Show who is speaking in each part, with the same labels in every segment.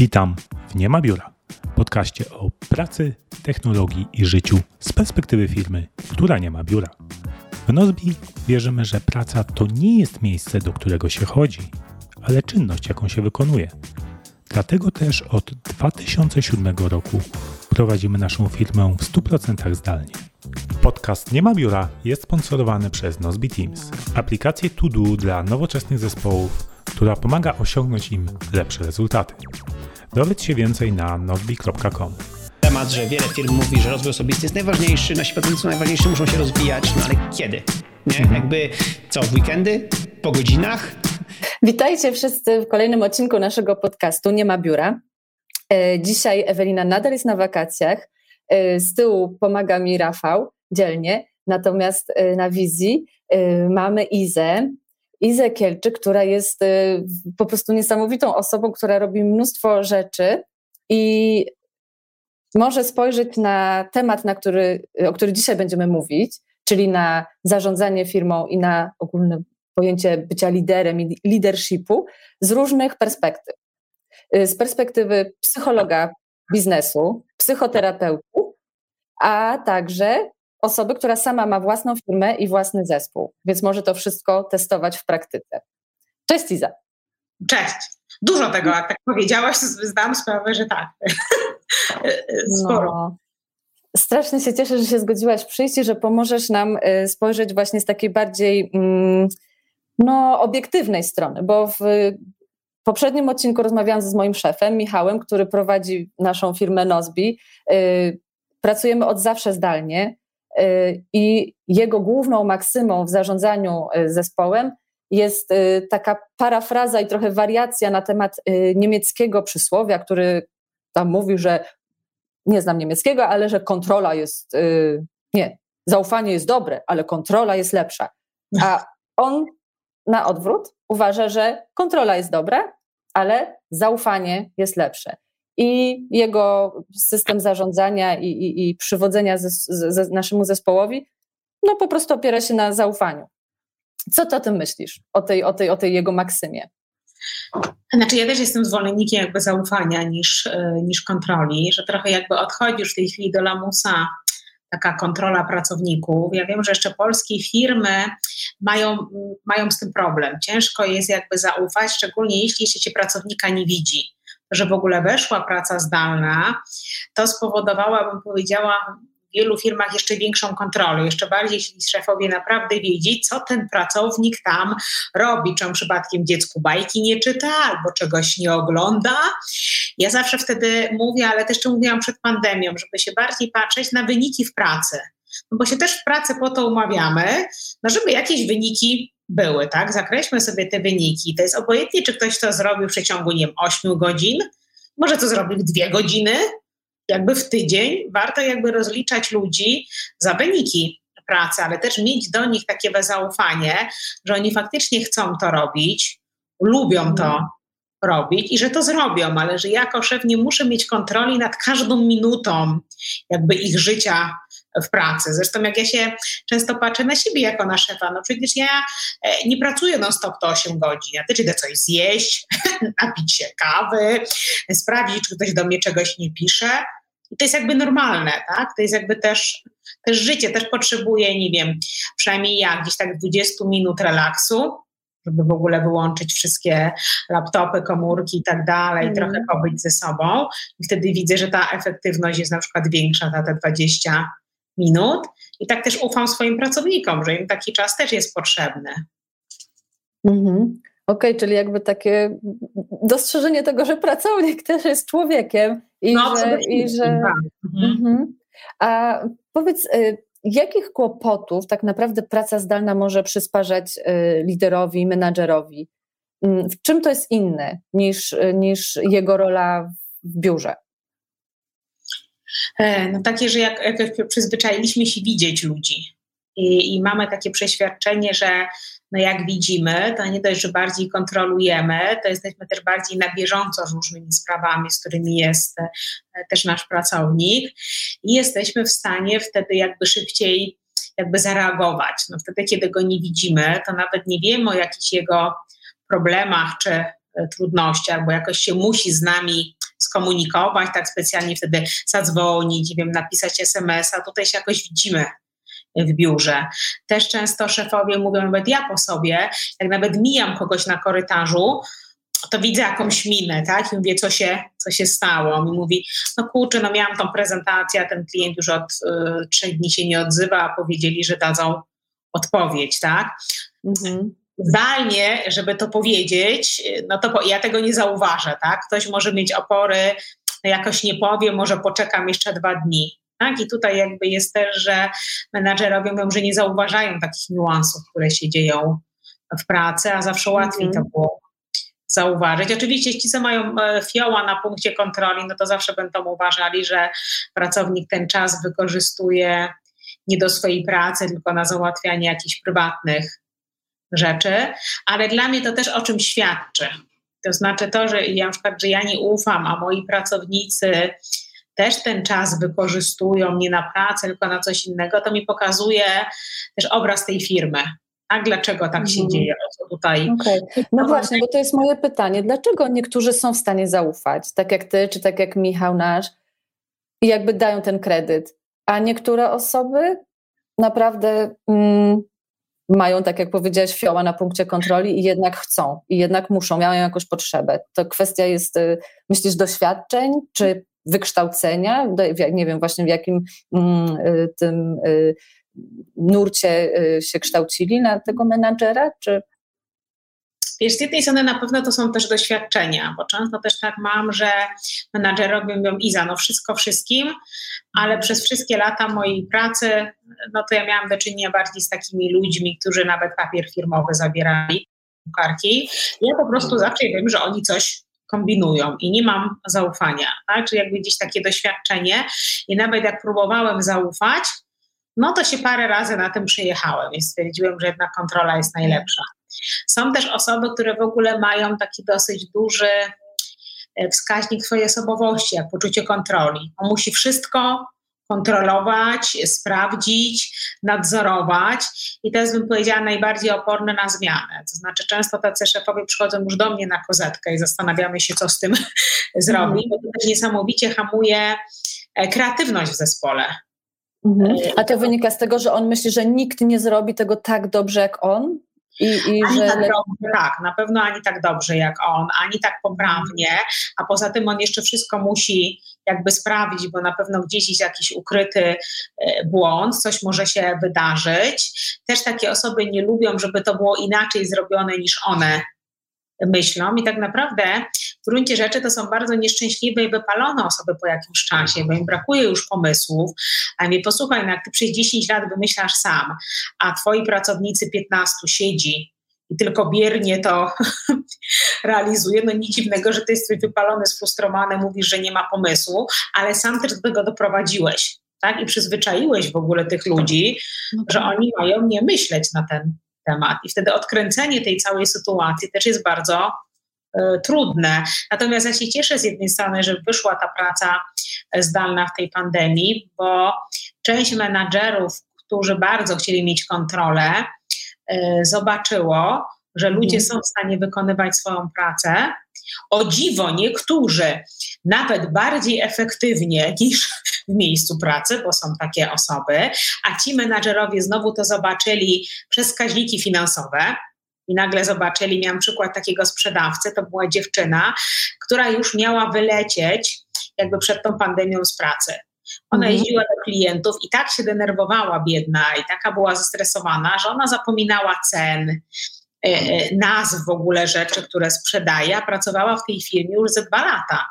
Speaker 1: Witam w Nie ma biura, podcaście o pracy, technologii i życiu z perspektywy firmy, która nie ma biura. W Nozbi wierzymy, że praca to nie jest miejsce, do którego się chodzi, ale czynność, jaką się wykonuje. Dlatego też od 2007 roku prowadzimy naszą firmę w 100% zdalnie. Podcast Nie ma biura jest sponsorowany przez Nozbi Teams, aplikację to do dla nowoczesnych zespołów, która pomaga osiągnąć im lepsze rezultaty. Dowiedz się więcej na nozbi.com.
Speaker 2: Temat, że wiele firm mówi, że rozwój osobisty jest najważniejszy, nasi pracownicy są najważniejsi, muszą się rozwijać, no ale kiedy? Nie? Mhm. Jakby co, w weekendy? Po godzinach?
Speaker 3: Witajcie wszyscy w kolejnym odcinku naszego podcastu Nie ma biura. E, dzisiaj Ewelina nadal jest na wakacjach. E, z tyłu pomaga mi Rafał dzielnie, natomiast e, na wizji mamy Izę, Izę Kielczy, która jest po prostu niesamowitą osobą, która robi mnóstwo rzeczy i może spojrzeć na temat, na który, o który dzisiaj będziemy mówić, czyli na zarządzanie firmą i na ogólne pojęcie bycia liderem i leadershipu z różnych perspektyw. Y, z perspektywy psychologa biznesu, psychoterapeuty, a także osoby, która sama ma własną firmę i własny zespół, więc może to wszystko testować w praktyce. Cześć Iza.
Speaker 4: Cześć. Dużo tego, jak tak powiedziałaś, zdałam sprawę, że tak. Sporo. No.
Speaker 3: Strasznie się cieszę, że się zgodziłaś przyjść i że pomożesz nam y, spojrzeć właśnie z takiej bardziej mm, no, obiektywnej strony, bo w poprzednim odcinku rozmawiałam z moim szefem, Michałem, który prowadzi naszą firmę Nozbi. Y, pracujemy od zawsze zdalnie i jego główną maksymą w zarządzaniu y, zespołem jest taka parafraza i trochę wariacja na temat niemieckiego przysłowia, który tam mówił, że nie znam niemieckiego, ale że kontrola jest, nie, zaufanie jest dobre, ale kontrola jest lepsza. A on na odwrót uważa, że kontrola jest dobra, ale zaufanie jest lepsze. I jego system zarządzania i, i, i przywodzenia ze, ze naszemu zespołowi no po prostu opiera się na zaufaniu. Co ty o tym myślisz, o tej, o tej, o tej jego maksymie?
Speaker 4: Znaczy ja też jestem zwolennikiem jakby zaufania niż, e, niż kontroli, że trochę jakby odchodzisz w tej chwili do lamusa taka kontrola pracowników. Ja wiem, że jeszcze polskie firmy mają, mają z tym problem. Ciężko jest jakby zaufać, szczególnie jeśli się pracownika nie widzi. Że w ogóle weszła praca zdalna, to spowodowała, bym powiedziała, wielu firmach jeszcze większą kontrolę, jeszcze bardziej, jeśli szefowie naprawdę wiedzieć, co ten pracownik tam robi, czy on przypadkiem dziecku bajki nie czyta albo czegoś nie ogląda. Ja zawsze wtedy mówię, ale też jeszcze mówiłam przed pandemią, żeby się bardziej patrzeć na wyniki w pracy. No bo się też w pracy po to umawiamy, no żeby jakieś wyniki były, tak? Zakreślmy sobie te wyniki. To jest obojętnie, czy ktoś to zrobił w przeciągu, nie wiem, 8 godzin, może to zrobił w 2 godziny, jakby w tydzień warto jakby rozliczać ludzi za wyniki pracy, ale też mieć do nich takie zaufanie, że oni faktycznie chcą to robić, lubią to mhm. robić i że to zrobią, ale że jako szef nie muszę mieć kontroli nad każdą minutą jakby ich życia w pracy. Zresztą jak ja się często patrzę na siebie jako na szefa, no przecież ja e, nie pracuję non stop to 8 godzin. Ja też idę coś zjeść, napić się kawy, sprawdzić, czy ktoś do mnie czegoś nie pisze, i to jest jakby normalne, tak? To jest jakby też, też życie, też potrzebuje, nie wiem, przynajmniej ja gdzieś tak 20 minut relaksu, żeby w ogóle wyłączyć wszystkie laptopy, komórki i tak dalej, mm. trochę pobyć ze sobą. I wtedy widzę, że ta efektywność jest na przykład większa na te 20 minut. I tak też ufam swoim pracownikom, że im taki czas też jest potrzebny.
Speaker 3: Mhm. Okej, okay, czyli jakby takie dostrzeżenie tego, że pracownik też jest człowiekiem i no, że. I że tak. mhm. Mhm. A powiedz, y, jakich kłopotów tak naprawdę praca zdalna może przysparzać y, liderowi, menadżerowi? Mm, w czym to jest inne niż, niż jego rola w biurze?
Speaker 4: E, no takie, że jak, jak przyzwyczailiśmy się widzieć ludzi i, i mamy takie przeświadczenie, że no jak widzimy, to nie dość, że bardziej kontrolujemy, to jesteśmy też bardziej na bieżąco z różnymi sprawami, z którymi jest e, też nasz pracownik i jesteśmy w stanie wtedy jakby szybciej jakby zareagować. No wtedy, kiedy go nie widzimy, to nawet nie wiemy o jakichś jego problemach czy e, trudnościach, bo jakoś się musi z nami skomunikować, tak specjalnie wtedy zadzwonić, wiem, napisać SMS-a. Tutaj się jakoś widzimy w biurze. Też często szefowie mówią, nawet ja po sobie, jak nawet mijam kogoś na korytarzu, to widzę jakąś minę, tak? I mówię, co się, co się stało. Mi mówi, no kurczę, no miałam tą prezentację, a ten klient już od y, trzech dni się nie odzywa, a powiedzieli, że dadzą odpowiedź, tak? Mhm. Zdalnie, żeby to powiedzieć, no to ja tego nie zauważę, tak? Ktoś może mieć opory, no jakoś nie powie, może poczekam jeszcze dwa dni. Tak? I tutaj jakby jest też, że menadżerowie mówią, że nie zauważają takich niuansów, które się dzieją w pracy, a zawsze łatwiej mm. to było zauważyć. Oczywiście ci, co mają e, fioła na punkcie kontroli, no to zawsze będą uważali, że pracownik ten czas wykorzystuje nie do swojej pracy, tylko na załatwianie jakichś prywatnych rzeczy, ale dla mnie to też o czym świadczy. To znaczy to, że ja na przykład, że ja nie ufam, a moi pracownicy też ten czas wykorzystują nie na pracę, tylko na coś innego, to mi pokazuje też obraz tej firmy. A dlaczego tak się mhm. dzieje? Co tutaj? Okay.
Speaker 3: No właśnie, bo to jest moje pytanie. Dlaczego niektórzy są w stanie zaufać, tak jak ty, czy tak jak Michał nasz, i jakby dają ten kredyt, a niektóre osoby naprawdę mm, mają, tak jak powiedziałaś, fioła na punkcie kontroli i jednak chcą, i jednak muszą, mają jakąś potrzebę. To kwestia jest, y, myślisz, doświadczeń, czy wykształcenia, nie wiem właśnie w jakim mm, y, tym y, nurcie się kształcili na tego menadżera, czy
Speaker 4: Wiesz, z jednej strony na pewno to są też doświadczenia, bo często też tak mam, że menadżerowie mówią Iza, no wszystko wszystkim, ale przez wszystkie lata mojej pracy, no to ja miałam do czynienia bardziej z takimi ludźmi, którzy nawet papier firmowy zabierali, karki. Ja po prostu zawsze wiem, że oni coś kombinują i nie mam zaufania, tak? Czy jakby gdzieś takie doświadczenie i nawet jak próbowałem zaufać, no to się parę razy na tym przyjechałem i stwierdziłem, że jednak kontrola jest najlepsza. Są też osoby, które w ogóle mają taki dosyć duży e, wskaźnik swojej osobowości, jak poczucie kontroli. On musi wszystko kontrolować, sprawdzić, nadzorować i to jest, bym powiedziała, najbardziej oporne na zmianę. To znaczy często tacy szefowie przychodzą już do mnie na kozetkę i zastanawiamy się, co z tym zrobić, bo to też niesamowicie hamuje e, kreatywność w zespole.
Speaker 3: Mhm. A to wynika z tego, że on myśli, że nikt nie zrobi tego tak dobrze jak on?
Speaker 4: I, i ani że... tak, dobrze, tak, na pewno ani tak dobrze jak on, ani tak poprawnie, a poza tym on jeszcze wszystko musi jakby sprawdzić, bo na pewno gdzieś jest jakiś ukryty e, błąd, coś może się wydarzyć. Też takie osoby nie lubią, żeby to było inaczej zrobione niż one myślą i tak naprawdę w gruncie rzeczy to są bardzo nieszczęśliwe i wypalone osoby po jakimś czasie, bo im brakuje już pomysłów, a mnie posłuchaj, no jak ty przez 10 lat wymyślasz sam, a twoi pracownicy 15 siedzi i tylko biernie to realizuje, no nic dziwnego, że ty jesteś wypalony, sfrustrowany, mówisz, że nie ma pomysłu, ale sam też do tego doprowadziłeś. Tak? I przyzwyczaiłeś w ogóle tych ludzi, no że tak. oni mają nie myśleć na ten temat. I wtedy odkręcenie tej całej sytuacji też jest bardzo y, trudne. Natomiast ja się cieszę z jednej strony, że wyszła ta praca zdalna w tej pandemii, bo część menadżerów, którzy bardzo chcieli mieć kontrolę, y, zobaczyło, że ludzie mhm. są w stanie wykonywać swoją pracę. O dziwo, niektórzy nawet bardziej efektywnie niż w miejscu pracy, bo są takie osoby, a ci menadżerowie znowu to zobaczyli przez wskaźniki finansowe. I nagle zobaczyli, miałam przykład takiego sprzedawcy, to była dziewczyna, która już miała wylecieć jakby przed tą pandemią z pracy. Ona mhm. jeździła do klientów i tak się denerwowała biedna i taka była zestresowana, że ona zapominała cen, e, e, nazw w ogóle rzeczy, które sprzedaje, a pracowała w tej firmie już ze dwa lata.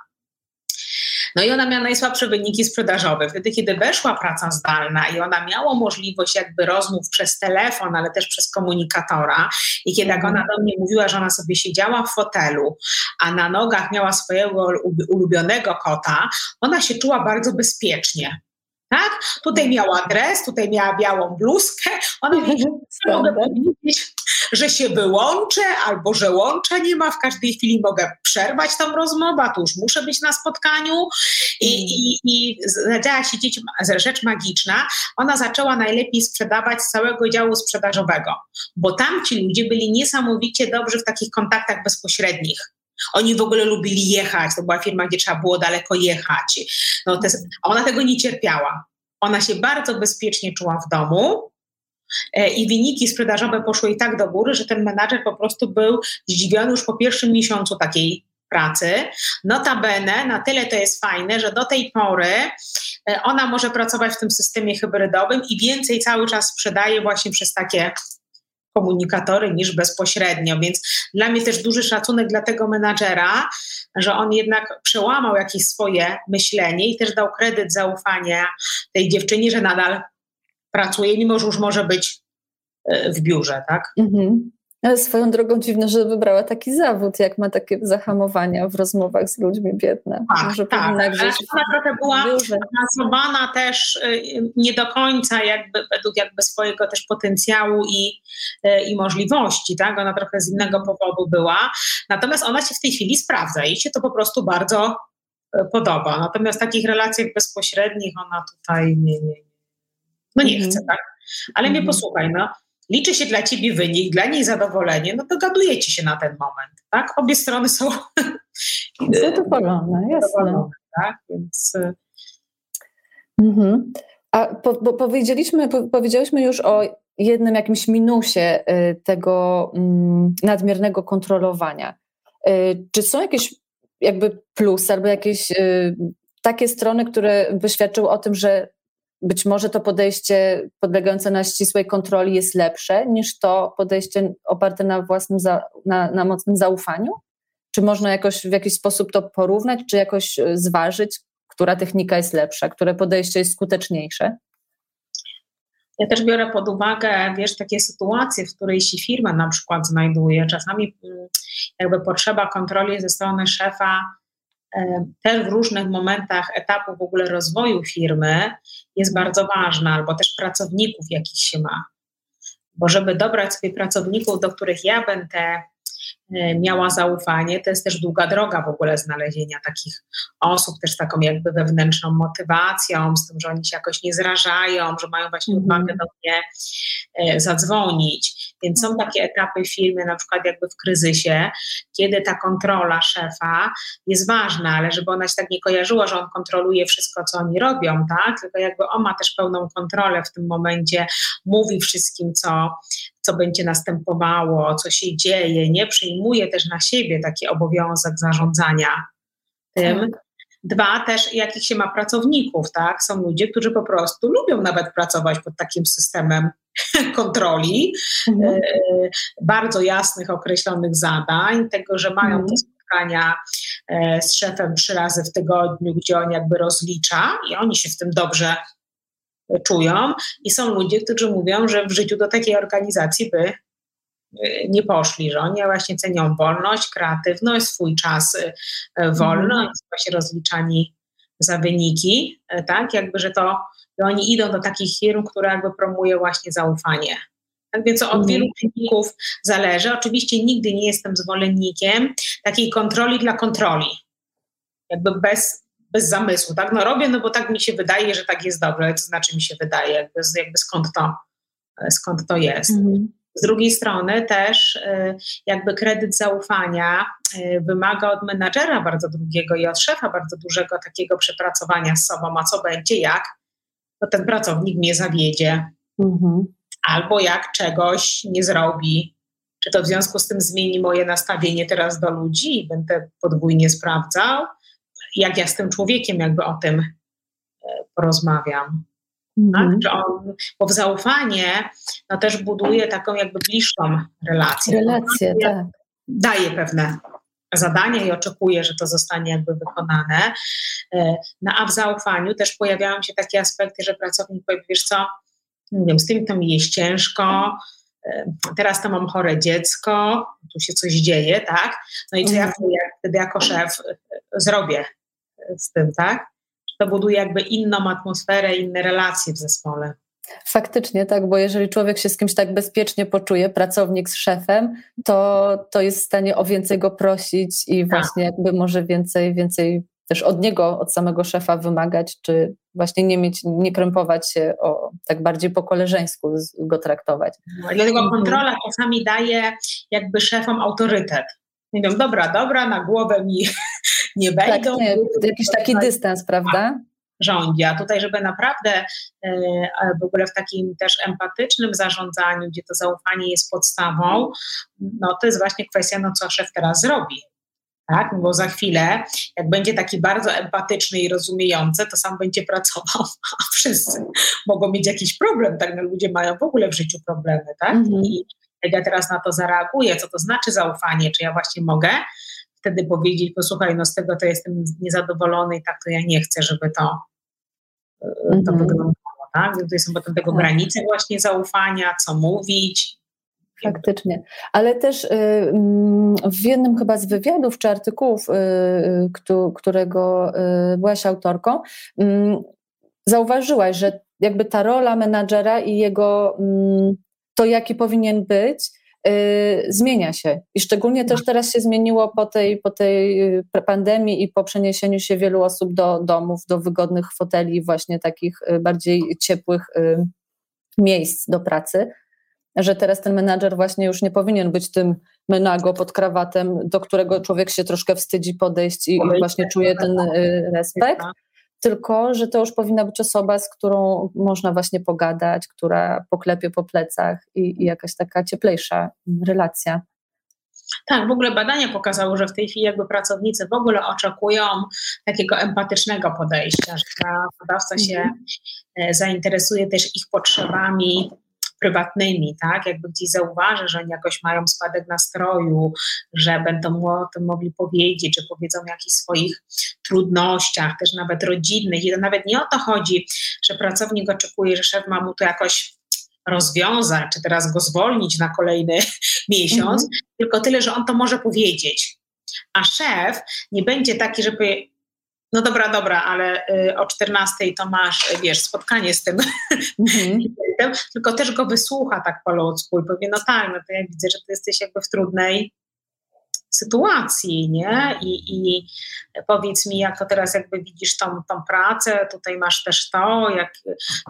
Speaker 4: No i ona miała najsłabsze wyniki sprzedażowe. Wtedy, kiedy weszła praca zdalna i ona miała możliwość jakby rozmów przez telefon, ale też przez komunikatora i kiedy jak ona do mnie mówiła, że ona sobie siedziała w fotelu, a na nogach miała swojego ulubionego kota, ona się czuła bardzo bezpiecznie. Tak? Tutaj miała dres, tutaj miała białą bluzkę. Ona mi mogę powiedzieć, że się wyłączę albo że łącza nie ma. W każdej chwili mogę przerwać tą rozmowę, a tu już muszę być na spotkaniu. I, mm. i, i zadziała się dzieci, rzecz magiczna. Ona zaczęła najlepiej sprzedawać z całego działu sprzedażowego, bo tam ci ludzie byli niesamowicie dobrzy w takich kontaktach bezpośrednich Oni w ogóle lubili jechać, to była firma, gdzie trzeba było daleko jechać. No, a ona tego nie cierpiała. Ona się bardzo bezpiecznie czuła w domu, i wyniki sprzedażowe poszły i tak do góry, że ten menadżer po prostu był zdziwiony już po pierwszym miesiącu takiej pracy. Notabene, na tyle to jest fajne, że do tej pory e, ona może pracować w tym systemie hybrydowym i więcej cały czas sprzedaje właśnie przez takie komunikatory niż bezpośrednio. Więc dla mnie też duży szacunek dla tego menadżera, że on jednak przełamał jakieś swoje myślenie i też dał kredyt zaufania tej dziewczynie, że nadal pracuje, mimo że już może być e, w biurze, tak? Mhm.
Speaker 3: Ale swoją drogą dziwne, że wybrała taki zawód, jak ma takie zahamowania w rozmowach z ludźmi biedne.
Speaker 4: Tak, Może tak. powinna gdzieś ona trochę była nasowana też y, nie do końca jakby według jakby swojego też potencjału i, y, i możliwości, tak? Ona trochę z innego powodu była. Natomiast ona się w tej chwili sprawdza i się to po prostu bardzo podoba. Natomiast w takich relacjach bezpośrednich ona tutaj nie, nie, no nie mhm. chce, tak? Ale mm mnie posłuchaj, no liczy się dla ciebie wynik, dla niej zadowolenie, no dogadujecie się na ten moment, tak? Obie strony są
Speaker 3: zadowolone, jasne.
Speaker 4: Tak? Więc... Y,
Speaker 3: mhm. A po, bo powiedzieliśmy, po, powiedzieliśmy już o jednym jakimś minusie y, tego mm, nadmiernego kontrolowania. Y, czy są jakieś jakby plusy albo jakieś takie strony, które by świadczyły o tym, że być może to podejście podlegające na ścisłej kontroli jest lepsze niż to podejście oparte na własnym, za, na, na mocnym zaufaniu? Czy można jakoś w jakiś sposób to porównać, czy jakoś e, zważyć, która technika jest lepsza, które podejście jest skuteczniejsze?
Speaker 4: Ja też biorę pod uwagę, wiesz, takie sytuacje, w której się firma na przykład znajduje. Czasami mm, jakby potrzeba kontroli ze strony szefa też w różnych momentach etapu w ogóle rozwoju firmy jest bardzo ważna, albo też pracowników, jakich się ma. Bo żeby dobrać sobie pracowników, do których ja będę E, miała zaufanie. To jest też długa droga w ogóle znalezienia takich osób, też taką jakby wewnętrzną motywacją, z tym, że oni się jakoś nie zrażają, że mają właśnie mm. odwagę do mnie e, zadzwonić. Więc są takie etapy w firmie, na przykład jakby w kryzysie, kiedy ta kontrola szefa jest ważna, ale żeby ona się tak nie kojarzyła, że on kontroluje wszystko, co oni robią, tak? Tylko jakby on ma też pełną kontrolę w tym momencie, mówi wszystkim, co, co będzie następowało, co się dzieje, nie przyjmuje też na siebie taki obowiązek zarządzania tym. Tak. Dwa, też jakich się ma pracowników, tak? Są ludzie, którzy po prostu lubią nawet pracować pod takim systemem kontroli, mhm. e, bardzo jasnych, określonych zadań, tego, że mają mhm. te spotkania e, z szefem trzy razy w tygodniu, gdzie on jakby rozlicza i oni się w tym dobrze czują. I są ludzie, którzy mówią, że w życiu do takiej organizacji by nie poszli, że oni właśnie cenią wolność, kreatywność, swój czas y, wolny, mm. są właśnie rozliczani za wyniki, y, tak, jakby, że to oni idą do takich firm, które jakby promuje właśnie zaufanie. Tak więc od mm. wielu czynników zależy. Oczywiście nigdy nie jestem zwolennikiem takiej kontroli dla kontroli. Jakby bez bez zamysłu, tak? No robię, no bo tak mi się wydaje, że tak jest dobrze, ale to znaczy mi się wydaje, jakby, jakby skąd, to, e, skąd to jest. Mhm. Z drugiej strony też e, jakby kredyt zaufania e, wymaga od menadżera bardzo drugiego i od szefa bardzo dużego takiego przepracowania z sobą, a co będzie, jak to ten pracownik mnie zawiedzie, mhm. albo jak czegoś nie zrobi, czy to w związku z tym zmieni moje nastawienie teraz do ludzi i będę podwójnie sprawdzał, jak ja z tym człowiekiem jakby o tym e, porozmawiam. Mhm. Tak? Że on, bo w zaufanie no też buduje taką jakby bliższą relację.
Speaker 3: Relacje, tak.
Speaker 4: Daje pewne zadania i oczekuje, że to zostanie jakby wykonane. E, no a w zaufaniu też pojawiają się takie aspekty, że pracownik powie, wiesz co, nie wiem, z tym to mi jest ciężko, e, teraz to mam chore dziecko, tu się coś dzieje, tak? No i co ja mhm. wtedy jako szef zrobię z tym, tak? To buduje jakby inną atmosferę, inne relacje w zespole.
Speaker 3: Faktycznie tak, bo jeżeli człowiek się z kimś tak bezpiecznie poczuje, pracownik z szefem, to, to jest w stanie o więcej go prosić i tak. właśnie jakby może więcej, więcej też od niego, od samego szefa wymagać, czy właśnie nie mieć, nie krępować się o tak bardziej po koleżeńsku go traktować.
Speaker 4: No, dlatego kontrola czasami daje jakby szefom autorytet Mówią, dobra, dobra, na głowę mi nie tak, będą. Nie,
Speaker 3: jakiś taki dystans, prawda?
Speaker 4: rządzi. A tutaj, żeby naprawdę e, w ogóle w takim też empatycznym zarządzaniu, gdzie to zaufanie jest podstawą, no to jest właśnie kwestia, no co szef teraz zrobi. Tak? No bo za chwilę, jak będzie taki bardzo empatyczny i rozumiejący, to sam będzie pracował, a wszyscy mogą mieć jakiś problem, tak? No ludzie mają w ogóle w życiu problemy, tak? Mhm. I jak ja teraz na to zareaguję, co to znaczy zaufanie, czy ja właśnie mogę wtedy powiedzieć, posłuchaj, no z tego to jestem niezadowolony i tak to ja nie chcę, żeby to, mm -hmm. to wyglądało, tak? Tutaj są potem tego tak. granice właśnie zaufania, co mówić.
Speaker 3: Faktycznie. Ale też y, mm, w jednym chyba z wywiadów czy artykułów, y, y, którego byłaś autorką, mm, zauważyłaś, że jakby ta rola menadżera i jego mm, to, jaki powinien być, zmienia się. I szczególnie też teraz się zmieniło po tej, po tej y, pandemii i po przeniesieniu się wielu osób do domów, do wygodnych foteli, właśnie takich y, bardziej ciepłych miejsc do pracy, że teraz ten menadżer właśnie już nie powinien być tym menago pod krawatem, do którego człowiek się troszkę wstydzi podejść i właśnie czuje ten respekt tylko że to już powinna być osoba, z którą można właśnie pogadać, która poklepie po plecach i, i jakaś taka cieplejsza relacja.
Speaker 4: Tak, w ogóle badania pokazały, że w tej chwili jakby pracownicy w ogóle oczekują takiego empatycznego podejścia, że pracodawca się mhm. e, zainteresuje też ich potrzebami prywatnymi, tak? Jakby gdzieś zauważy, że oni jakoś mają spadek nastroju, że będą o tym mogli powiedzieć, że powiedzą o jakichś swoich trudnościach, też nawet rodzinnych. I to nawet nie o to chodzi, że pracownik oczekuje, że szef ma mu to jakoś rozwiązać, czy teraz go zwolnić na kolejny miesiąc, mhm. tylko tyle, że on to może powiedzieć. A szef nie będzie taki, że powie, no dobra, dobra, ale y, o 14 to masz, wiesz, spotkanie z tym mhm. tylko też go wysłucha tak po ludzku i powie, no tak, no to ja widzę, że ty jesteś jakby w trudnej sytuacji, nie? I, I powiedz mi, jak to teraz jakby widzisz tą, tą pracę, tutaj masz też to, jak,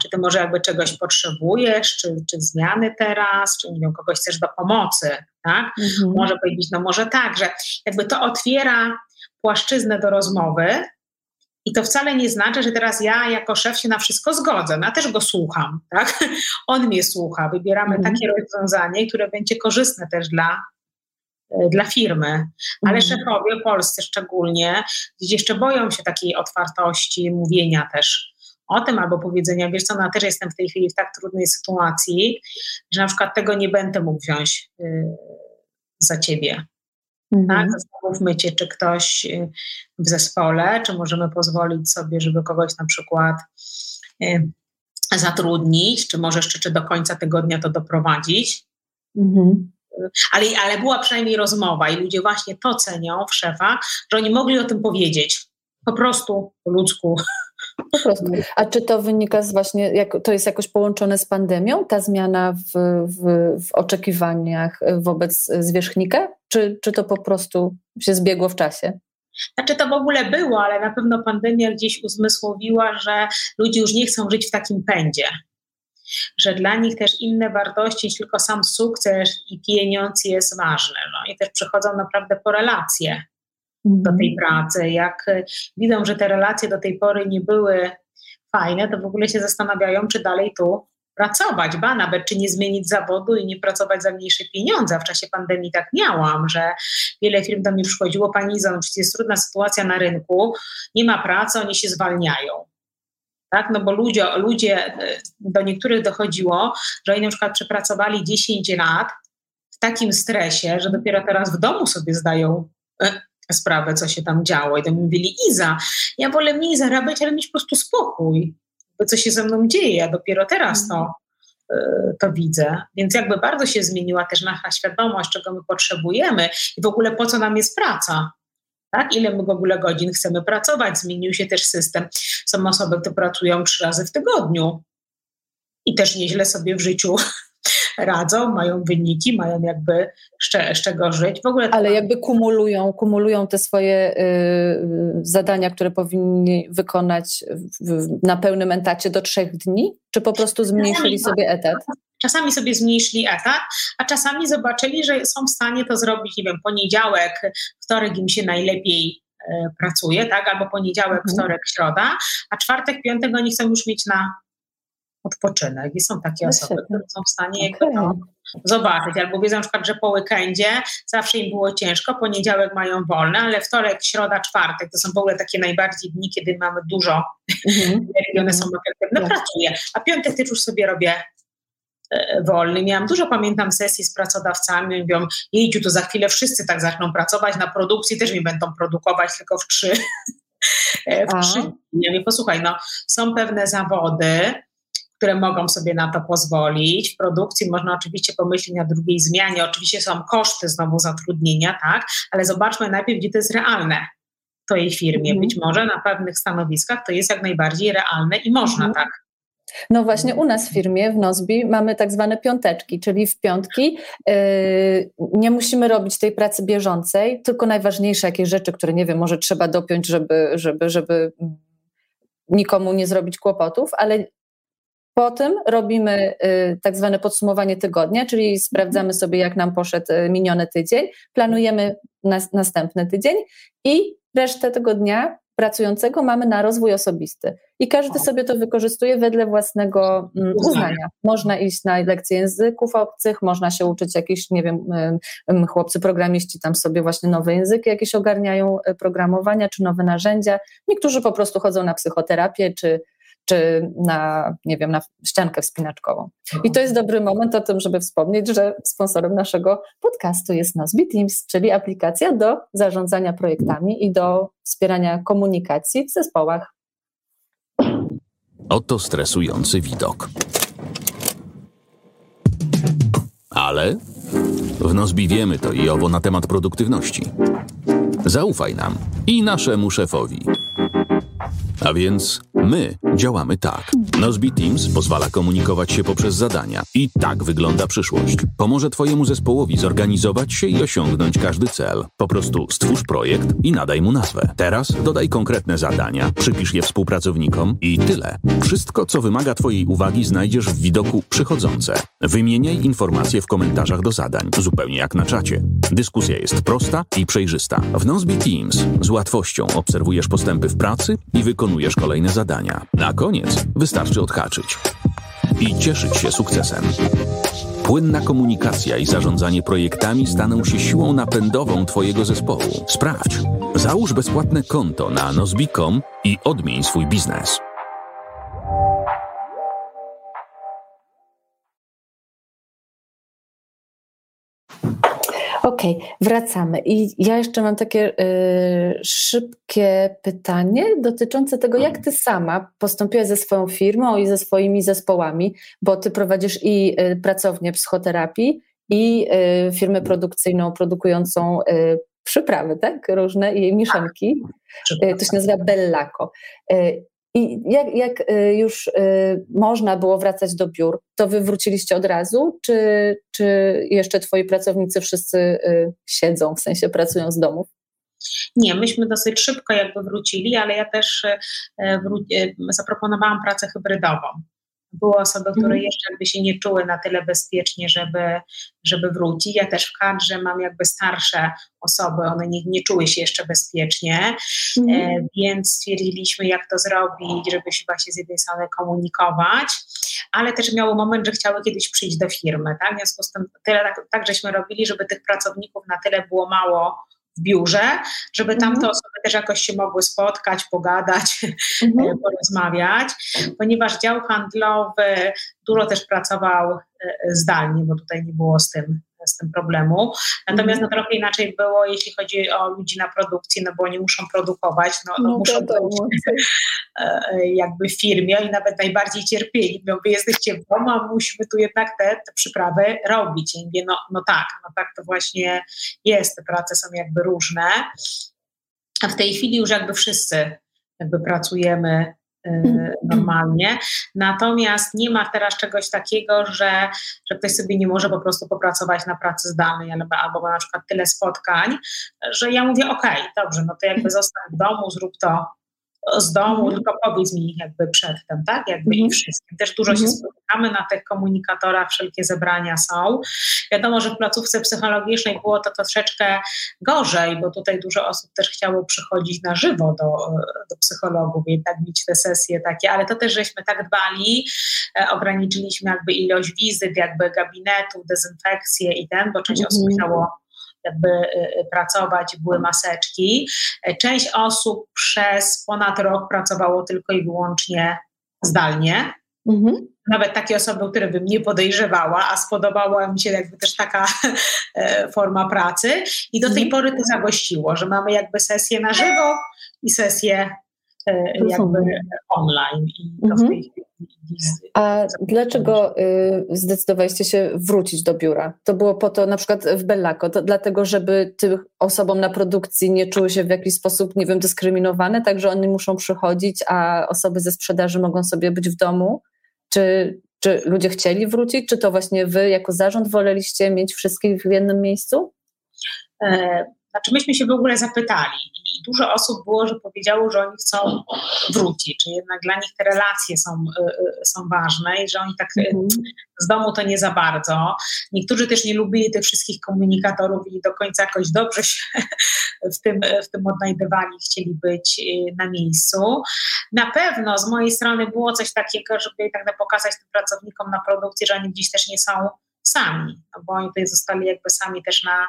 Speaker 4: czy ty może jakby czegoś potrzebujesz, czy, czy zmiany teraz, czy nie wiem, kogoś chcesz do pomocy, tak? Mhm. Może powiedzieć, no może tak, że jakby to otwiera płaszczyznę do rozmowy, i to wcale nie znaczy, że teraz ja jako szef się na wszystko zgodzę. No, ja też go słucham, tak? On mnie słucha. Wybieramy mhm. takie rozwiązanie, które będzie korzystne też dla, e, dla firmy. Ale mhm. szefowie polscy szczególnie gdzieś jeszcze boją się takiej otwartości, mówienia też o tym albo powiedzenia, wiesz co, no też jestem w tej chwili w tak trudnej sytuacji, że na przykład tego nie będę mógł wziąć y, za ciebie. Tak? Mhm. Tak? Zastanówmy się, czy ktoś y, w zespole, czy możemy pozwolić sobie, żeby kogoś na przykład y, zatrudnić, czy może jeszcze czy do końca tygodnia to doprowadzić. Mhm. Ale, ale była przynajmniej rozmowa i ludzie właśnie to cenią w szefach, że oni mogli o tym powiedzieć. Po prostu po ludzku.
Speaker 3: Po prostu. A czy to wynika z właśnie, jak, to jest jakoś połączone z pandemią, ta zmiana w, w, w oczekiwaniach wobec zwierzchnika? Czy, czy to po prostu się zbiegło w czasie?
Speaker 4: Znaczy to w ogóle było, ale na pewno pandemia gdzieś uzmysłowiła, że ludzie już nie chcą żyć w takim pędzie. Że dla nich też inne wartości niż tylko sam sukces i pieniądz jest ważne. No i też przychodzą naprawdę po relacje do tej mhm. pracy. Jak widzą, że te relacje do tej pory nie były fajne, to w ogóle się zastanawiają, czy dalej tu pracować, ba nawet czy nie zmienić zawodu i nie pracować za mniejsze pieniądze. W czasie pandemii tak miałam, że wiele firm do mnie przychodziło, pani Iza, no przecież jest trudna sytuacja na rynku, nie ma pracy, oni się zwalniają. Tak? No bo ludzie, ludzie, do niektórych dochodziło, że oni na przykład przepracowali 10 lat w takim stresie, że dopiero teraz w domu sobie zdają e, sprawę, co się tam działo. I to mi mówili, Iza, ja wolę mniej zarabiać, ale mieć po prostu spokój co się ze mną dzieje, ja dopiero teraz to, mhm. y, to widzę. Więc jakby bardzo się zmieniła też nasza świadomość, czego my potrzebujemy i w ogóle po co nam jest praca. Tak? Ile my w ogóle godzin chcemy pracować? Zmienił się też system. Są osoby, które pracują trzy razy w tygodniu i też nieźle sobie w życiu radzą, mają wyniki, mają jakby z czego żyć. W ogóle
Speaker 3: Ale jakby kumulują, kumulują te swoje y, zadania, które powinni wykonać w, na pełnym etacie do trzech dni? Czy po prostu zmniejszyli sobie etat?
Speaker 4: czasami sobie zmniejszyli etat, a czasami zobaczyli, że są w stanie to zrobić, nie wiem, poniedziałek, wtorek im się najlepiej e, pracuje, tak, albo poniedziałek, mhm. wtorek, środa, a czwartek, piątek oni chcą już mieć na odpoczynek i są takie osoby, które są w stanie okay. jakby to zobaczyć, albo wiedzą na przykład, że po weekendzie zawsze im było ciężko, poniedziałek mają wolne, ale wtorek, środa, czwartek to są w ogóle takie najbardziej dni, kiedy mamy dużo. Mm-hmm. one są efektywne, mm pracuję, a piątek też już sobie robię e, wolny. Miałam dużo, pamiętam, sesji z pracodawcami, mówią, jejciu, to za chwilę wszyscy tak zaczną pracować, na produkcji. Też mi będą produkować tylko w trzy, e, w trzy dni. Posłuchaj, no, są pewne zawody, które mogą sobie na to pozwolić. W produkcji można oczywiście pomyśleć na drugiej zmianie. Oczywiście są koszty znowu zatrudnienia, tak, ale zobaczmy najpierw, gdzie to jest realne w Twojej firmie. Mhm. Być może na pewnych stanowiskach to jest jak najbardziej realne i można, mhm. tak.
Speaker 3: No właśnie u nas w firmie, w Nozbi, mamy tak zwane piąteczki, czyli w piątki yy, nie musimy robić tej pracy bieżącej, tylko najważniejsze jakieś rzeczy, które nie wiem, może trzeba dopiąć, żeby, żeby, żeby nikomu nie zrobić kłopotów, ale po tym robimy y, tak zwane podsumowanie tygodnia, czyli sprawdzamy sobie, jak nam poszedł y, miniony tydzień, planujemy nas, następny tydzień i resztę tego dnia pracującego mamy na rozwój osobisty. I każdy sobie to wykorzystuje wedle własnego mm, uznania. Można iść na lekcje języków obcych, można się uczyć jakiś, nie wiem, chłopcy programiści tam sobie właśnie nowe języki jakieś ogarniają, y, programowania czy nowe narzędzia. Niektórzy po prostu chodzą na psychoterapię czy czy na, nie wiem, na ściankę wspinaczkową. I to jest dobry moment o tym, żeby wspomnieć, że sponsorem naszego podcastu jest Nozbe Teams, czyli aplikacja do zarządzania projektami i do wspierania komunikacji w zespołach.
Speaker 5: Oto stresujący widok. Ale w Nozbi wiemy to i owo na temat produktywności. Zaufaj nam i naszemu szefowi. A więc my działamy tak. Nozbe Teams pozwala komunikować się poprzez zadania. I tak wygląda przyszłość. Pomoże Twojemu zespołowi zorganizować się i osiągnąć każdy cel. Po prostu stwórz projekt i nadaj mu nazwę. Teraz dodaj konkretne zadania, przypisz je współpracownikom i tyle. Wszystko, co wymaga Twojej uwagi, znajdziesz w widoku przychodzące. Wymieniaj informacje w komentarzach do zadań, zupełnie jak na czacie. Dyskusja jest prosta i przejrzysta. W Nozbe Teams z łatwością obserwujesz postępy w pracy i wykonujesz kolejne zadania. Na koniec wystarczy odhaczyć i cieszyć się sukcesem. Płynna komunikacja i zarządzanie projektami staną się siłą napędową Twojego zespołu. Sprawdź. Załóż bezpłatne konto na nozbi.com i odmień swój biznes.
Speaker 3: Okej, okay, wracamy. I ja jeszcze mam takie y, szybkie pytanie dotyczące tego, jak ty sama postąpiłaś ze swoją firmą i ze swoimi zespołami, bo ty prowadzisz i y, pracownię psychoterapii, i y, firmę produkcyjną produkującą y, przyprawy, tak? Różne i mieszanki. Tak. Y, to się nazywa Bellaco. I jak, jak y, już y, można było wracać do biur, to wy wróciliście od razu, czy, czy jeszcze twoi pracownicy wszyscy y, siedzą, w sensie pracują z domów?
Speaker 4: Nie, myśmy dosyć szybko jakby wrócili, ale ja też zaproponowałam pracę hybrydową. Były osoby, które mhm. jeszcze jakby się nie czuły na tyle bezpiecznie, żeby, żeby wrócić. Ja też w kadrze mam jakby starsze osoby, one nie, nie czuły się jeszcze bezpiecznie, mhm. e, więc stwierdziliśmy, jak to zrobić, żeby się właśnie z jednej strony komunikować, ale też miało moment, że chciały kiedyś przyjść do firmy, tak? W związku z tym tyle tak, tak żeśmy robili, żeby tych pracowników na tyle było mało w biurze, żeby tam te mhm. osoby też jakoś się mogły spotkać, pogadać, mhm. porozmawiać, ponieważ dział handlowy dużo też pracował e, zdalnie, bo tutaj nie było z tym z tym problemu. Natomiast mhm. no, trochę inaczej było, jeśli chodzi o ludzi na produkcji, no bo oni muszą produkować, no, no, no muszą być e, jakby w firmie i nawet najbardziej cierpieli. Mówią, wy jesteście w domu, a musimy tu jednak te, te przyprawy robić. I mówię, no, no tak, no tak to właśnie jest, te prace są jakby różne. A w tej chwili już jakby wszyscy jakby pracujemy normalnie. Natomiast nie ma teraz czegoś takiego, że, że ktoś sobie nie może po prostu popracować na pracy zdalnej albo, albo na przykład tyle spotkań, że ja mówię, ok, dobrze, no to jakby zostań w domu, zrób to z domu, mhm. tylko powiedz mi jakby przedtem, tak? Jakby mhm. i wszystkim. Też dużo mhm. się spotykamy na tych komunikatorach, wszelkie zebrania są. Wiadomo, że w placówce psychologicznej było to troszeczkę gorzej, bo tutaj dużo osób też chciało przychodzić na żywo do, do psychologów i tak mieć te sesje takie, ale to też żeśmy tak dbali, e, ograniczyliśmy jakby ilość wizyt, jakby gabinetów, dezynfekcję i ten, bo część osób chciało jakby y, y, pracować, były maseczki. Część osób przez ponad rok pracowało tylko i wyłącznie zdalnie. Mhm. Nawet takie osoby, które bym nie podejrzewała, a spodobała mi się jakby też taka e, forma pracy. I do tej mhm. pory to zagościło, że mamy jakby sesję na żywo i sesję e, jakby online. I to mhm. w tej chwili
Speaker 3: a dlaczego y, zdecydowaliście się wrócić do biura? To było po to, na przykład w Bellaco, to dlatego, żeby tych osobom na produkcji nie czuły się w jakiś sposób, nie wiem, dyskryminowane, tak, że oni muszą przychodzić, a osoby ze sprzedaży mogą sobie być w domu? Czy, czy ludzie chcieli wrócić? Czy to właśnie wy jako zarząd woleliście mieć wszystkich w jednym miejscu?
Speaker 4: Znaczy myśmy się w ogóle zapytali i dużo osób było, że powiedziało, że oni chcą wrócić, czy jednak dla nich te relacje są, y, y, są ważne i że oni tak mm. z domu to nie za bardzo. Niektórzy też nie lubili tych wszystkich komunikatorów i do końca jakoś dobrze się w tym, w tym odnajdywali, chcieli być na miejscu. Na pewno z mojej strony było coś takiego, żeby tak pokazać tym pracownikom na produkcji, że oni gdzieś też nie są sami, no bo oni tutaj zostali jakby sami też na,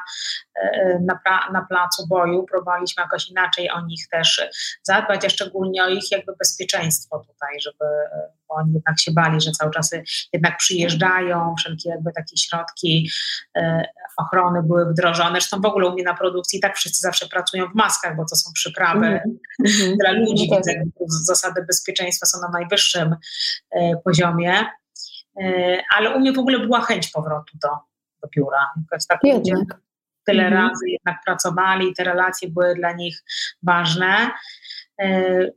Speaker 4: e, na, na placu boju, próbowaliśmy jakoś inaczej o nich też zadbać, a szczególnie o ich jakby bezpieczeństwo tutaj, żeby bo oni jednak się bali, że cały czas jednak przyjeżdżają, wszelkie jakby takie środki e, ochrony były wdrożone. Zresztą w ogóle u mnie na produkcji tak wszyscy zawsze pracują w maskach, bo to są przyprawy mm -hmm. dla ludzi, mm -hmm. więc zasady bezpieczeństwa są na najwyższym e, poziomie. E, ale u mnie w ogóle była chęć powrotu do, do biura. Jakoś tak ludzie tyle mhm. razy jednak pracowali, te relacje były dla nich ważne, e,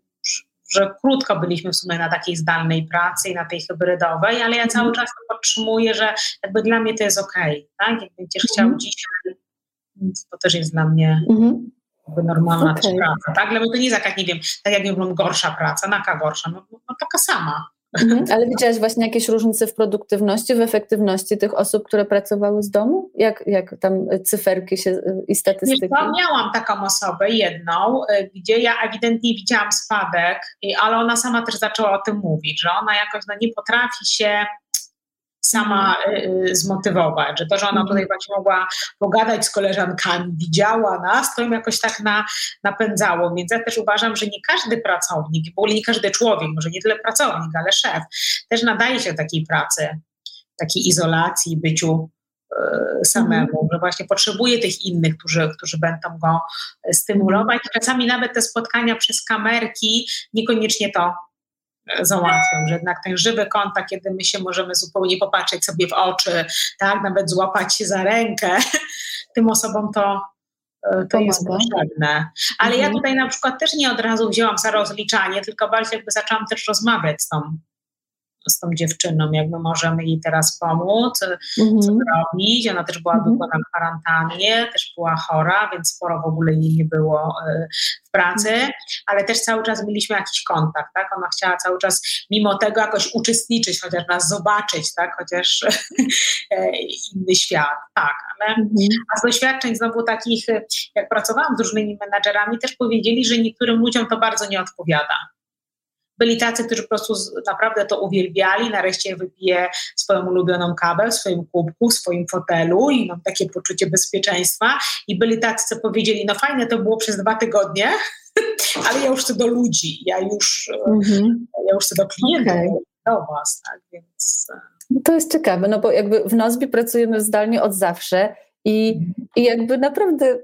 Speaker 4: że krótko byliśmy w sumie na takiej zdalnej pracy i na tej hybrydowej, ale ja cały mhm. czas podtrzymuję, że jakby dla mnie to jest okej, okay, tak? Jak będziesz chciał mhm. dzisiaj, to też jest dla mnie mhm. jakby normalna okay. też praca, tak? Dla mnie to nie jest jakaś, nie wiem, tak jak nie wiem, gorsza praca, naka gorsza, no, no taka sama.
Speaker 3: Mhm. Ale widziałaś właśnie jakieś różnice w produktywności, w efektywności tych osób, które pracowały z domu? Jak, jak tam cyferki się i statystyki?
Speaker 4: Nie, miałam taką osobę, jedną, y, gdzie ja ewidentnie widziałam spadek, ale ona sama też zaczęła o tym mówić, że ona jakoś no, nie potrafi się sama y, y, zmotywować, że to, że ona mhm. tutaj właśnie mogła pogadać z koleżankami, widziała nas, to im jakoś tak na, napędzało. Więc ja też uważam, że nie każdy pracownik, w ogóle nie każdy człowiek, może nie tyle pracownik, ale szef, też nadaje się takiej pracy, takiej izolacji, byciu y, samemu, mhm. że właśnie potrzebuje tych innych, którzy, którzy będą go stymulować. Czasami nawet te spotkania przez kamerki niekoniecznie to załatwią, że jednak ten żywy kontakt, kiedy my się możemy zupełnie popatrzeć sobie w oczy, tak, nawet złapać się za rękę, tym osobom to, e, to jest potrzebne. Ale mhm. ja tutaj na przykład też nie od razu wzięłam za rozliczanie, tylko bardziej jakby zaczęłam też rozmawiać z tą z tą dziewczyną, jak my możemy jej teraz pomóc, mhm. co robić. Ona też była mhm. długo na kwarantannie, też była chora, więc sporo w ogóle jej nie było e, w pracy, mhm. ale też cały czas mieliśmy jakiś kontakt, tak? Ona chciała cały czas mimo tego jakoś uczestniczyć, chociaż nas zobaczyć, tak? Chociaż e, inny świat, tak. Ale, mhm. a z doświadczeń znowu takich, jak pracowałam z różnymi menadżerami, też powiedzieli, że niektórym ludziom to bardzo nie odpowiada byli tacy, którzy po prostu naprawdę to uwielbiali, nareszcie wypije swoją ulubioną kawę w swoim kubku, w swoim fotelu i mam takie poczucie bezpieczeństwa. I byli tacy, co powiedzieli, no fajne to było przez dwa tygodnie, ale ja już chcę do ludzi, ja już, mhm. ja już chcę do klientów, okay. do was, tak, więc... E.
Speaker 3: No to jest ciekawe, no bo jakby w Nozbi pracujemy zdalnie od zawsze i, I jakby naprawdę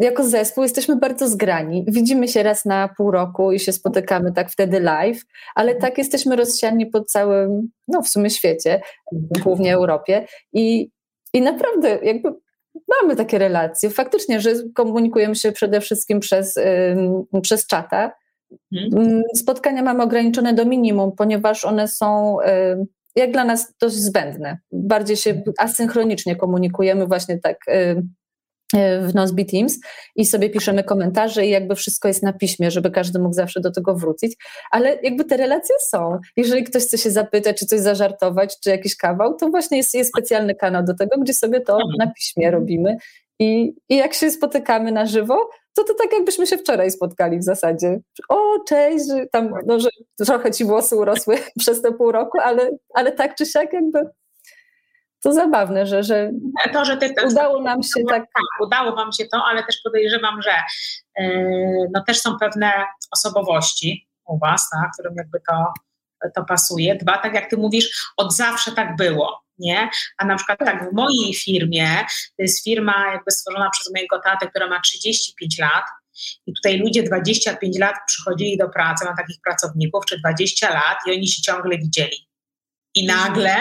Speaker 3: jako zespół jesteśmy bardzo zgrani. Widzimy się raz na pół roku i się spotykamy tak wtedy live, ale tak jesteśmy rozsiani po całym, no w sumie świecie, głównie Europie. I, i naprawdę jakby mamy takie relacje. Faktycznie, że komunikujemy się przede wszystkim przez, przez czata. Mhm. Spotkania mamy ograniczone do minimum, ponieważ one są jak dla nas dość zbędne. Bardziej się asynchronicznie komunikujemy właśnie tak y, e, w Nozbe Teams i sobie piszemy komentarze i jakby wszystko jest na piśmie, żeby każdy mógł zawsze do tego wrócić, ale jakby te relacje są. Jeżeli ktoś chce się zapytać, czy coś zażartować, czy jakiś kawał, to właśnie jest, jest specjalny kanał do tego, gdzie sobie to na piśmie robimy i, i jak się spotykamy na żywo, to to tak jakbyśmy się wczoraj spotkali w zasadzie. O, cześć, że tam, no, że trochę ci włosy urosły przez te pół roku, ale, ale tak czy siak jakby to zabawne, że, że, to, że ty, udało nam się tak... tak...
Speaker 4: Udało wam się to, ale też podejrzewam, że yy, no też są pewne osobowości u was, tak, którym jakby to, to pasuje. Dwa, tak jak ty mówisz, od zawsze tak było nie? A na przykład tak w mojej firmie, to jest firma jakby stworzona przez mojego tatę, która ma 35 lat i tutaj ludzie 25 lat przychodzili do pracy, mam takich pracowników, czy 20 lat i oni się ciągle widzieli. I nagle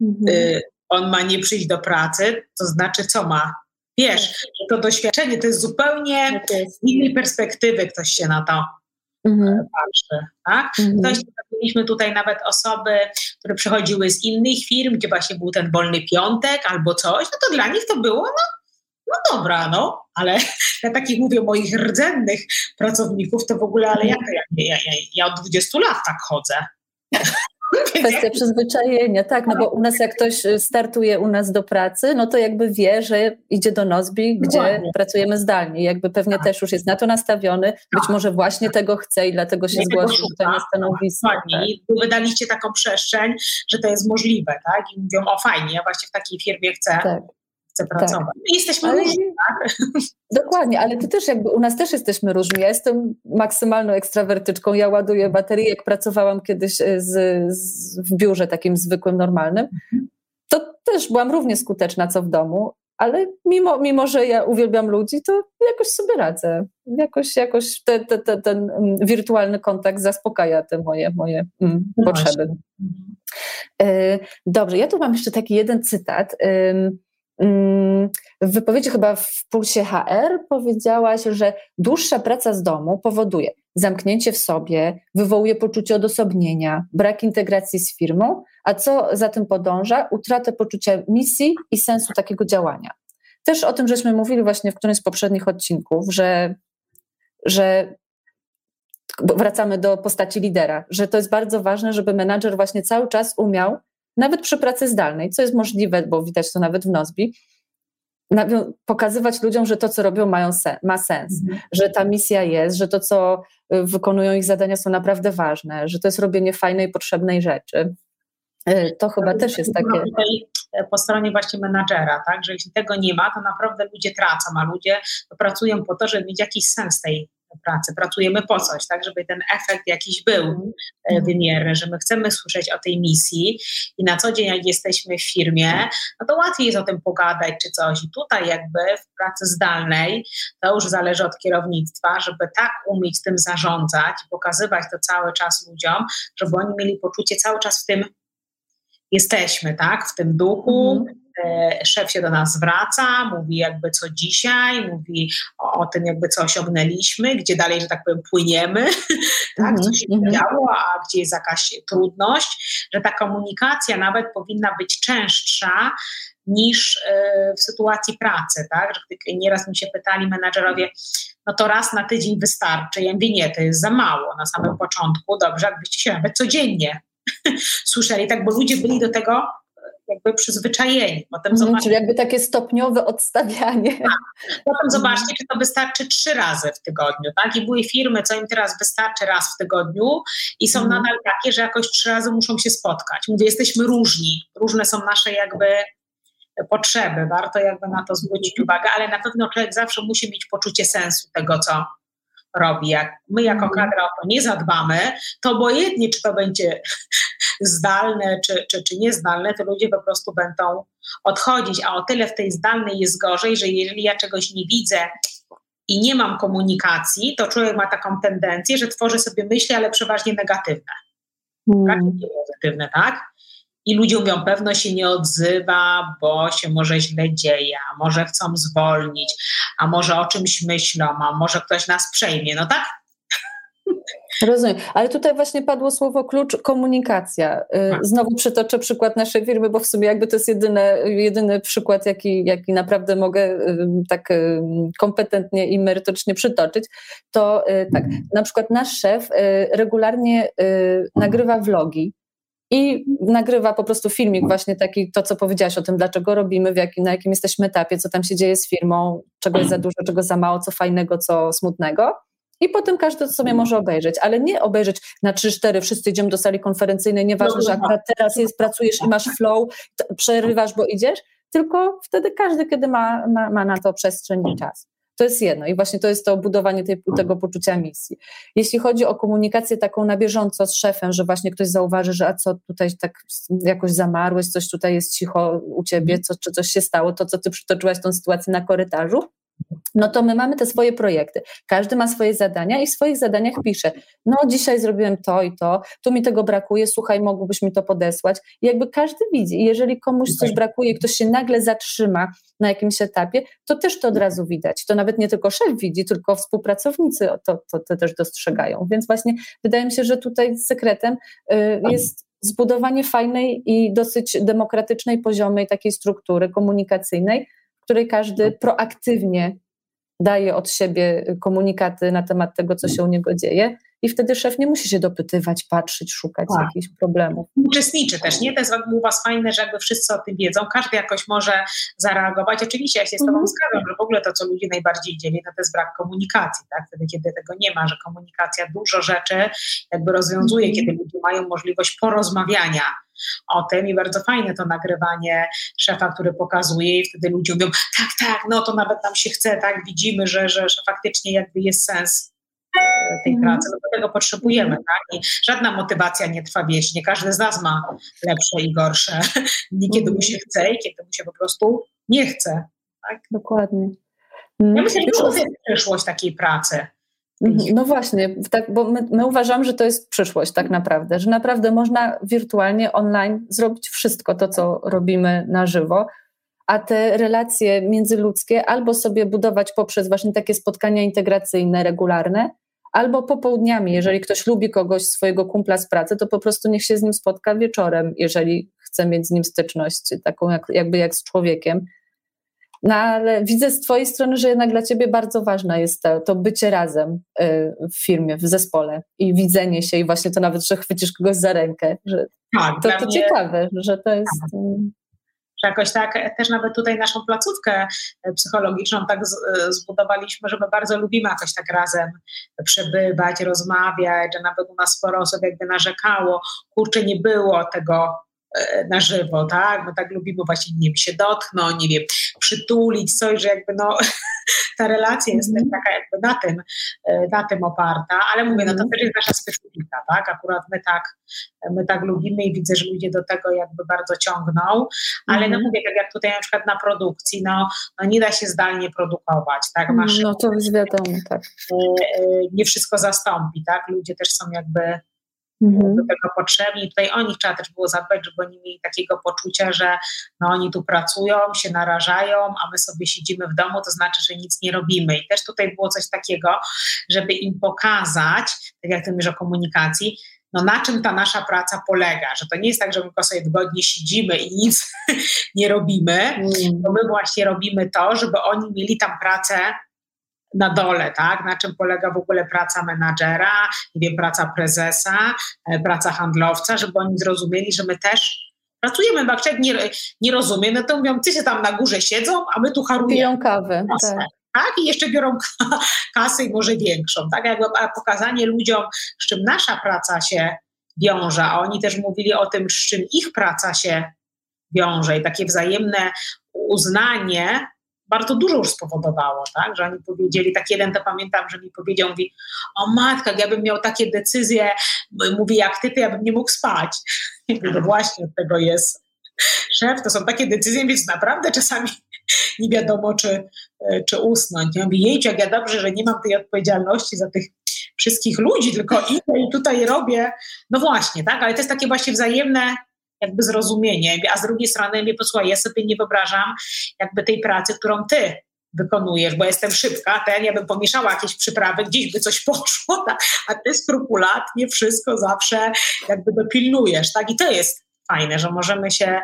Speaker 4: mhm. y, on ma nie przyjść do pracy, to znaczy co ma? Wiesz, że to doświadczenie to jest zupełnie z innej perspektywy ktoś się na to mhm. patrzy. Tak? Mhm. Mieliśmy tutaj nawet osoby, które przychodziły z innych firm, gdzie właśnie był ten wolny piątek albo coś, no to dla nich to było, no, no dobra, no, ale ja takich mówię moich rdzennych pracowników, to w ogóle, ale ja, ja, ja, ja od 20 lat tak chodzę.
Speaker 3: Kwestia przyzwyczajenia, tak, no bo u nas jak ktoś y, startuje u nas do pracy, no to jakby wie, że idzie do Nozbi, gdzie Dokładnie. pracujemy zdalnie. Jakby pewnie tak. też już jest na to nastawiony, być może właśnie tego chce i dlatego się zgłosił tutaj na stanowisko.
Speaker 4: Dokładnie. Tak. Wydaliście taką przestrzeń, że to jest możliwe, tak? I mówią, o fajnie, ja właśnie w takiej firmie chcę. Tak tak. pracować. Tak. jesteśmy ale, różni, tak?
Speaker 3: Dokładnie, ale ty też jakby, u nas też jesteśmy różni. Ja jestem maksymalną ekstrawertyczką, ja ładuję baterię, jak pracowałam kiedyś e, z, z, w biurze takim zwykłym, normalnym, to też byłam równie skuteczna, co w domu, ale mimo, mimo że ja uwielbiam ludzi, to jakoś sobie radzę. Jakoś, jakoś te, te, te, ten mm, wirtualny kontakt zaspokaja te moje, moje mm, no potrzeby. E, dobrze, ja tu mam jeszcze taki jeden cytat. Mm, w wypowiedzi chyba w Pulsie HR powiedziałaś, że dłuższa praca z domu powoduje zamknięcie w sobie, wywołuje poczucie odosobnienia, brak integracji z firmą, a co za tym podąża? Utratę poczucia misji i sensu takiego działania. Też o tym żeśmy mówili właśnie w którymś z poprzednich odcinków, że, że wracamy do postaci lidera, że to jest bardzo ważne, żeby menadżer właśnie cały czas umiał nawet przy pracy zdalnej, co jest możliwe, bo widać to nawet w Nozbi, pokazywać ludziom, że to, co robią, mają sen, ma sens, mhm. że ta misja jest, że to, co y, wykonują ich zadania, są naprawdę ważne, że to jest robienie fajnej, potrzebnej rzeczy. Y, to chyba też jest takie. Tutaj
Speaker 4: e, po stronie właśnie menadżera, tak, że jeśli tego nie ma, to naprawdę ludzie tracą, a ludzie pracują po to, żeby mieć jakiś sens tej pracy, pracujemy po coś, tak, żeby ten efekt jakiś był mhm. e, wymierny, że my chcemy słyszeć o tej misji i na co dzień jak jesteśmy w firmie, no to łatwiej jest o tym pogadać czy coś i tutaj jakby w pracy zdalnej to już zależy od kierownictwa, żeby tak umieć tym zarządzać i pokazywać to cały czas ludziom, żeby oni mieli poczucie cały czas w tym jesteśmy, tak, w tym duchu, mhm. E, szef się do nas zwraca, mówi jakby co dzisiaj, mówi o, o, tym jakby co osiągnęliśmy, gdzie dalej, że tak powiem, płyniemy, tak, co się mm -hmm. działo, a gdzie jest jakaś trudność, że ta komunikacja nawet powinna być częstsza niż e, w sytuacji pracy, tak, że nieraz mi się pytali menadżerowie, no to raz na tydzień wystarczy. Ja mówię, nie, to jest za mało na samym początku, dobrze, jakbyście się nawet codziennie słyszeli, tak, bo ludzie byli do tego jakby przyzwyczajeni. Potem
Speaker 3: mhm, zobaczcie, czyli jakby takie stopniowe odstawianie. Tak.
Speaker 4: Potem zobaczcie, czy to wystarczy trzy razy w tygodniu, tak? I były firmy, co im teraz wystarczy raz w tygodniu i są mhm. nadal takie, że jakoś trzy razy muszą się spotkać. Mówię, jesteśmy różni, różne są nasze jakby potrzeby, warto jakby na to zwrócić uwagę, ale na pewno człowiek zawsze musi mieć poczucie sensu tego, co, robi. Jak my jako mhm. kadra o to nie zadbamy, to obojętnie, czy to będzie zdalne, czy, czy, czy niezdalne, to ludzie po prostu będą odchodzić. A o tyle w tej zdalnej jest gorzej, że jeżeli ja czegoś nie widzę i nie mam komunikacji, to człowiek ma taką tendencję, że tworzy sobie myśli, ale przeważnie negatywne. Hmm. nie pozytywne, tak? I ludzie mówią, pewno się nie odzywa, bo się może źle dzieje, może chcą zwolnić, a może o czymś myślą, a może ktoś nas przejmie, no tak?
Speaker 3: Rozumiem, ale tutaj właśnie padło słowo klucz komunikacja. Y, tak. Znowu przytoczę przykład naszej firmy, bo w sumie jakby to jest jedyny, jedyny przykład, jaki, jaki naprawdę mogę y, tak y, kompetentnie i merytorycznie przytoczyć. To tak, na przykład nasz szef regularnie nagrywa vlogi i nagrywa po prostu filmik właśnie taki, to co powiedziałaś o tym, dlaczego robimy, w jakim, na jakim jesteśmy etapie, co tam się dzieje z firmą, czego jest za dużo, czego za mało, co fajnego, co smutnego. I potem każdy to sobie może obejrzeć, ale nie obejrzeć na 3-4, wszyscy idziemy do sali konferencyjnej, nieważne, że akurat teraz jest, pracujesz i masz flow, przerywasz, bo idziesz, tylko wtedy każdy, kiedy ma, ma, ma na to przestrzeń i czas. To jest jedno. I właśnie to jest to budowanie tej, tego poczucia misji. Jeśli chodzi o komunikację taką na bieżąco z szefem, że właśnie ktoś zauważy, że a co tutaj tak jakoś zamarłeś, coś tutaj jest cicho u ciebie, co, czy coś się stało, to co ty przytoczyłaś tą sytuację na korytarzu, no to my mamy te swoje projekty. Każdy ma swoje zadania i w swoich zadaniach pisze, no dzisiaj zrobiłem to i to, tu mi tego brakuje, słuchaj, mógłbyś mi to podesłać. I jakby każdy widzi. Jeżeli komuś coś brakuje, ktoś się nagle zatrzyma na jakimś etapie, to też to od razu widać. To nawet nie tylko szef widzi, tylko współpracownicy to, to, to też dostrzegają. Więc właśnie wydaje mi się, że tutaj sekretem y, jest zbudowanie fajnej i dosyć demokratycznej, poziomej takiej struktury komunikacyjnej, której każdy tak. proaktywnie daje od siebie komunikaty na temat tego, co się u niego dzieje. I wtedy szef nie musi się dopytywać, patrzeć, szukać tak. jakichś problemów.
Speaker 4: Uczestniczy też, nie? To jest u Was fajne, że jakby wszyscy o tym wiedzą, każdy jakoś może zareagować. Oczywiście ja się z Tobą mhm. zgadzam, że w ogóle to, co ludzi najbardziej dzieli, to, to jest brak komunikacji, tak? Wtedy, kiedy tego nie ma, że komunikacja dużo rzeczy jakby rozwiązuje, mhm. kiedy ludzie mają możliwość porozmawiania o tym i bardzo fajne to nagrywanie szefa, który pokazuje i wtedy ludzie mówią, tak, tak, no to nawet nam się chce, tak, widzimy, że, że, że faktycznie jakby jest sens tej mhm. pracy, no do tego potrzebujemy, tak? I żadna motywacja nie trwa wiecznie, każdy z nas ma lepsze i gorsze, niekiedy mu się chce i kiedy mu się po prostu nie chce, tak?
Speaker 3: Dokładnie.
Speaker 4: Ja myślę, że to jest przyszłość takiej pracy.
Speaker 3: Mhm. No właśnie, tak, bo my, my uważamy, że to jest przyszłość tak naprawdę, że naprawdę można wirtualnie, online zrobić wszystko to, co robimy na żywo, a te relacje międzyludzkie albo sobie budować poprzez właśnie takie spotkania integracyjne, regularne, albo popołudniami, jeżeli ktoś lubi kogoś, swojego kumpla z pracy, to po prostu niech się z nim spotka wieczorem, jeżeli chce mieć z nim styczność, taką jak, jakby jak z człowiekiem. No ale widzę z Twojej strony, że jednak dla Ciebie bardzo ważne jest to, to bycie razem y, w firmie, w zespole i widzenie się i właśnie to nawet, że chwycisz kogoś za rękę. Że tak, to, to mnie... ciekawe, że to jest... Tak.
Speaker 4: Że jakoś tak też nawet tutaj naszą placówkę psychologiczną tak zbudowaliśmy, że my bardzo lubimy jakoś tak razem przebywać, rozmawiać, że nawet u nas sporo osób jakby narzekało, kurczę, nie było tego E, na żywo, tak? My tak lubimy właśnie, nie wiem, się dotknąć, nie wiem, przytulić coś, że jakby no ta relacja jest mm. taka jakby na tym, e, na tym oparta, ale mówię, no to mhm. też jest nasza specyfika, tak? Akurat my tak, my tak lubimy i widzę, że ludzie do tego jakby bardzo ciągną, ale no mhm. mówię, tak jak tutaj na przykład na produkcji, no, no nie da się zdalnie produkować, tak?
Speaker 3: Masz, no to jest wiadomo, tak. E,
Speaker 4: nie wszystko zastąpi, tak? Ludzie też są jakby mhm. do tego potrzebni. Tutaj o nich trzeba też było zadbać, żeby oni mieli takiego poczucia, że no, oni tu pracują, się narażają, a my sobie siedzimy w domu, to znaczy, że nic nie robimy. I też tutaj było coś takiego, żeby im pokazać, tak jak ty mówisz o komunikacji, no na czym ta nasza praca polega, że to nie jest tak, że my sobie wygodnie siedzimy i nic nie robimy, mm. to my właśnie robimy to, żeby oni mieli tam pracę na dole, tak? Na czym polega w ogóle praca menadżera, nie wiem, praca prezesa, e, praca handlowca, żeby oni zrozumieli, że my też pracujemy, bo jak człowiek nie, nie rozumie, no to mówią, ty się tam na górze siedzą, a my tu harujemy.
Speaker 3: Piją kawę,
Speaker 4: tak. tak. I jeszcze biorą kasę i może większą, tak? Jakby pokazanie ludziom, z czym nasza praca się wiąże, a oni też mówili o tym, z czym ich praca się wiąże i takie wzajemne uznanie bardzo dużo już spowodowało, tak? że oni powiedzieli, tak jeden to pamiętam, że mi powiedział, mówi, o matka, ja bym miał takie decyzje, mówi jak ty, to ja bym nie mógł spać. no właśnie od tego jest szef, to są takie decyzje, więc naprawdę czasami nie wiadomo, czy, czy usnąć. Ja mówię, jak ja dobrze, że nie mam tej odpowiedzialności za tych wszystkich ludzi, tylko idę i tutaj robię. No właśnie, tak, ale to jest takie właśnie wzajemne jakby zrozumienie, a z drugiej strony mnie posłuchaj, ja sobie nie wyobrażam jakby tej pracy, którą ty wykonujesz, bo jestem szybka, ten ja bym pomieszała jakieś przyprawy, gdzieś by coś poszło, tak? a ty skrupulatnie wszystko zawsze jakby dopilnujesz, tak? I to jest fajne, że możemy się,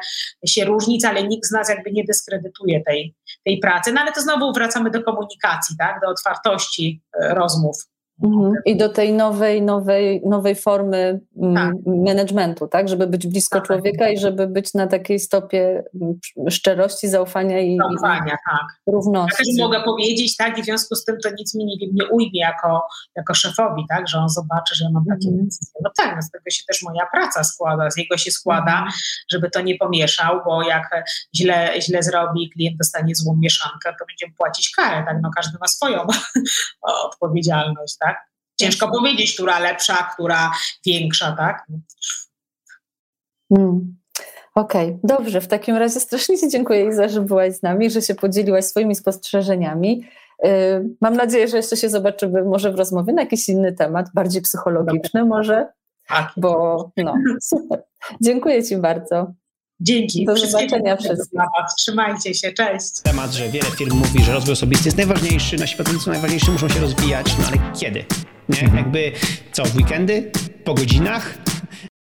Speaker 4: się różnić, ale nikt z nas jakby nie dyskredytuje tej, tej pracy. No ale to znowu wracamy do komunikacji, tak? do otwartości e, rozmów.
Speaker 3: Mhm. I do tej nowej, nowej, nowej formy mm, tak. managementu, tak? Żeby być blisko tak. człowieka i żeby być na takiej stopie mm, szczerości, zaufania i,
Speaker 4: zaufania, i tak.
Speaker 3: równości.
Speaker 4: Ja też mogę powiedzieć, tak, i w związku z tym to nic mi nie, nie ujmie jako, jako szefowi, tak, że on zobaczy, że ja mam takie mhm. decyzje. No tak, no z tego się też moja praca składa, z jego się składa, mhm. żeby to nie pomieszał, bo jak źle, źle zrobi, klient dostanie złą mieszankę, to będziemy płacić karę, tak, no każdy ma swoją odpowiedzialność, tak. Ciężko powiedzieć, która lepsza, która większa, tak?
Speaker 3: Hmm. Okej, okay. dobrze. W takim razie strasznie Ci dziękuję, Iza, że byłaś z nami, że się podzieliłaś swoimi spostrzeżeniami. Yy, mam nadzieję, że jeszcze się zobaczymy może w rozmowie na jakiś inny temat, bardziej psychologiczny może,
Speaker 4: tak.
Speaker 3: bo no, super. Dziękuję Ci bardzo.
Speaker 4: Dzięki.
Speaker 3: Do zobaczenia wszystkim.
Speaker 4: Trzymajcie się, cześć.
Speaker 2: Temat, że wiele firm mówi, że rozwój osobisty jest najważniejszy, nasi pracownicy najważniejsi muszą się rozwijać, no ale kiedy? Nie? Mhm. Jakby co, w weekendy? Po godzinach?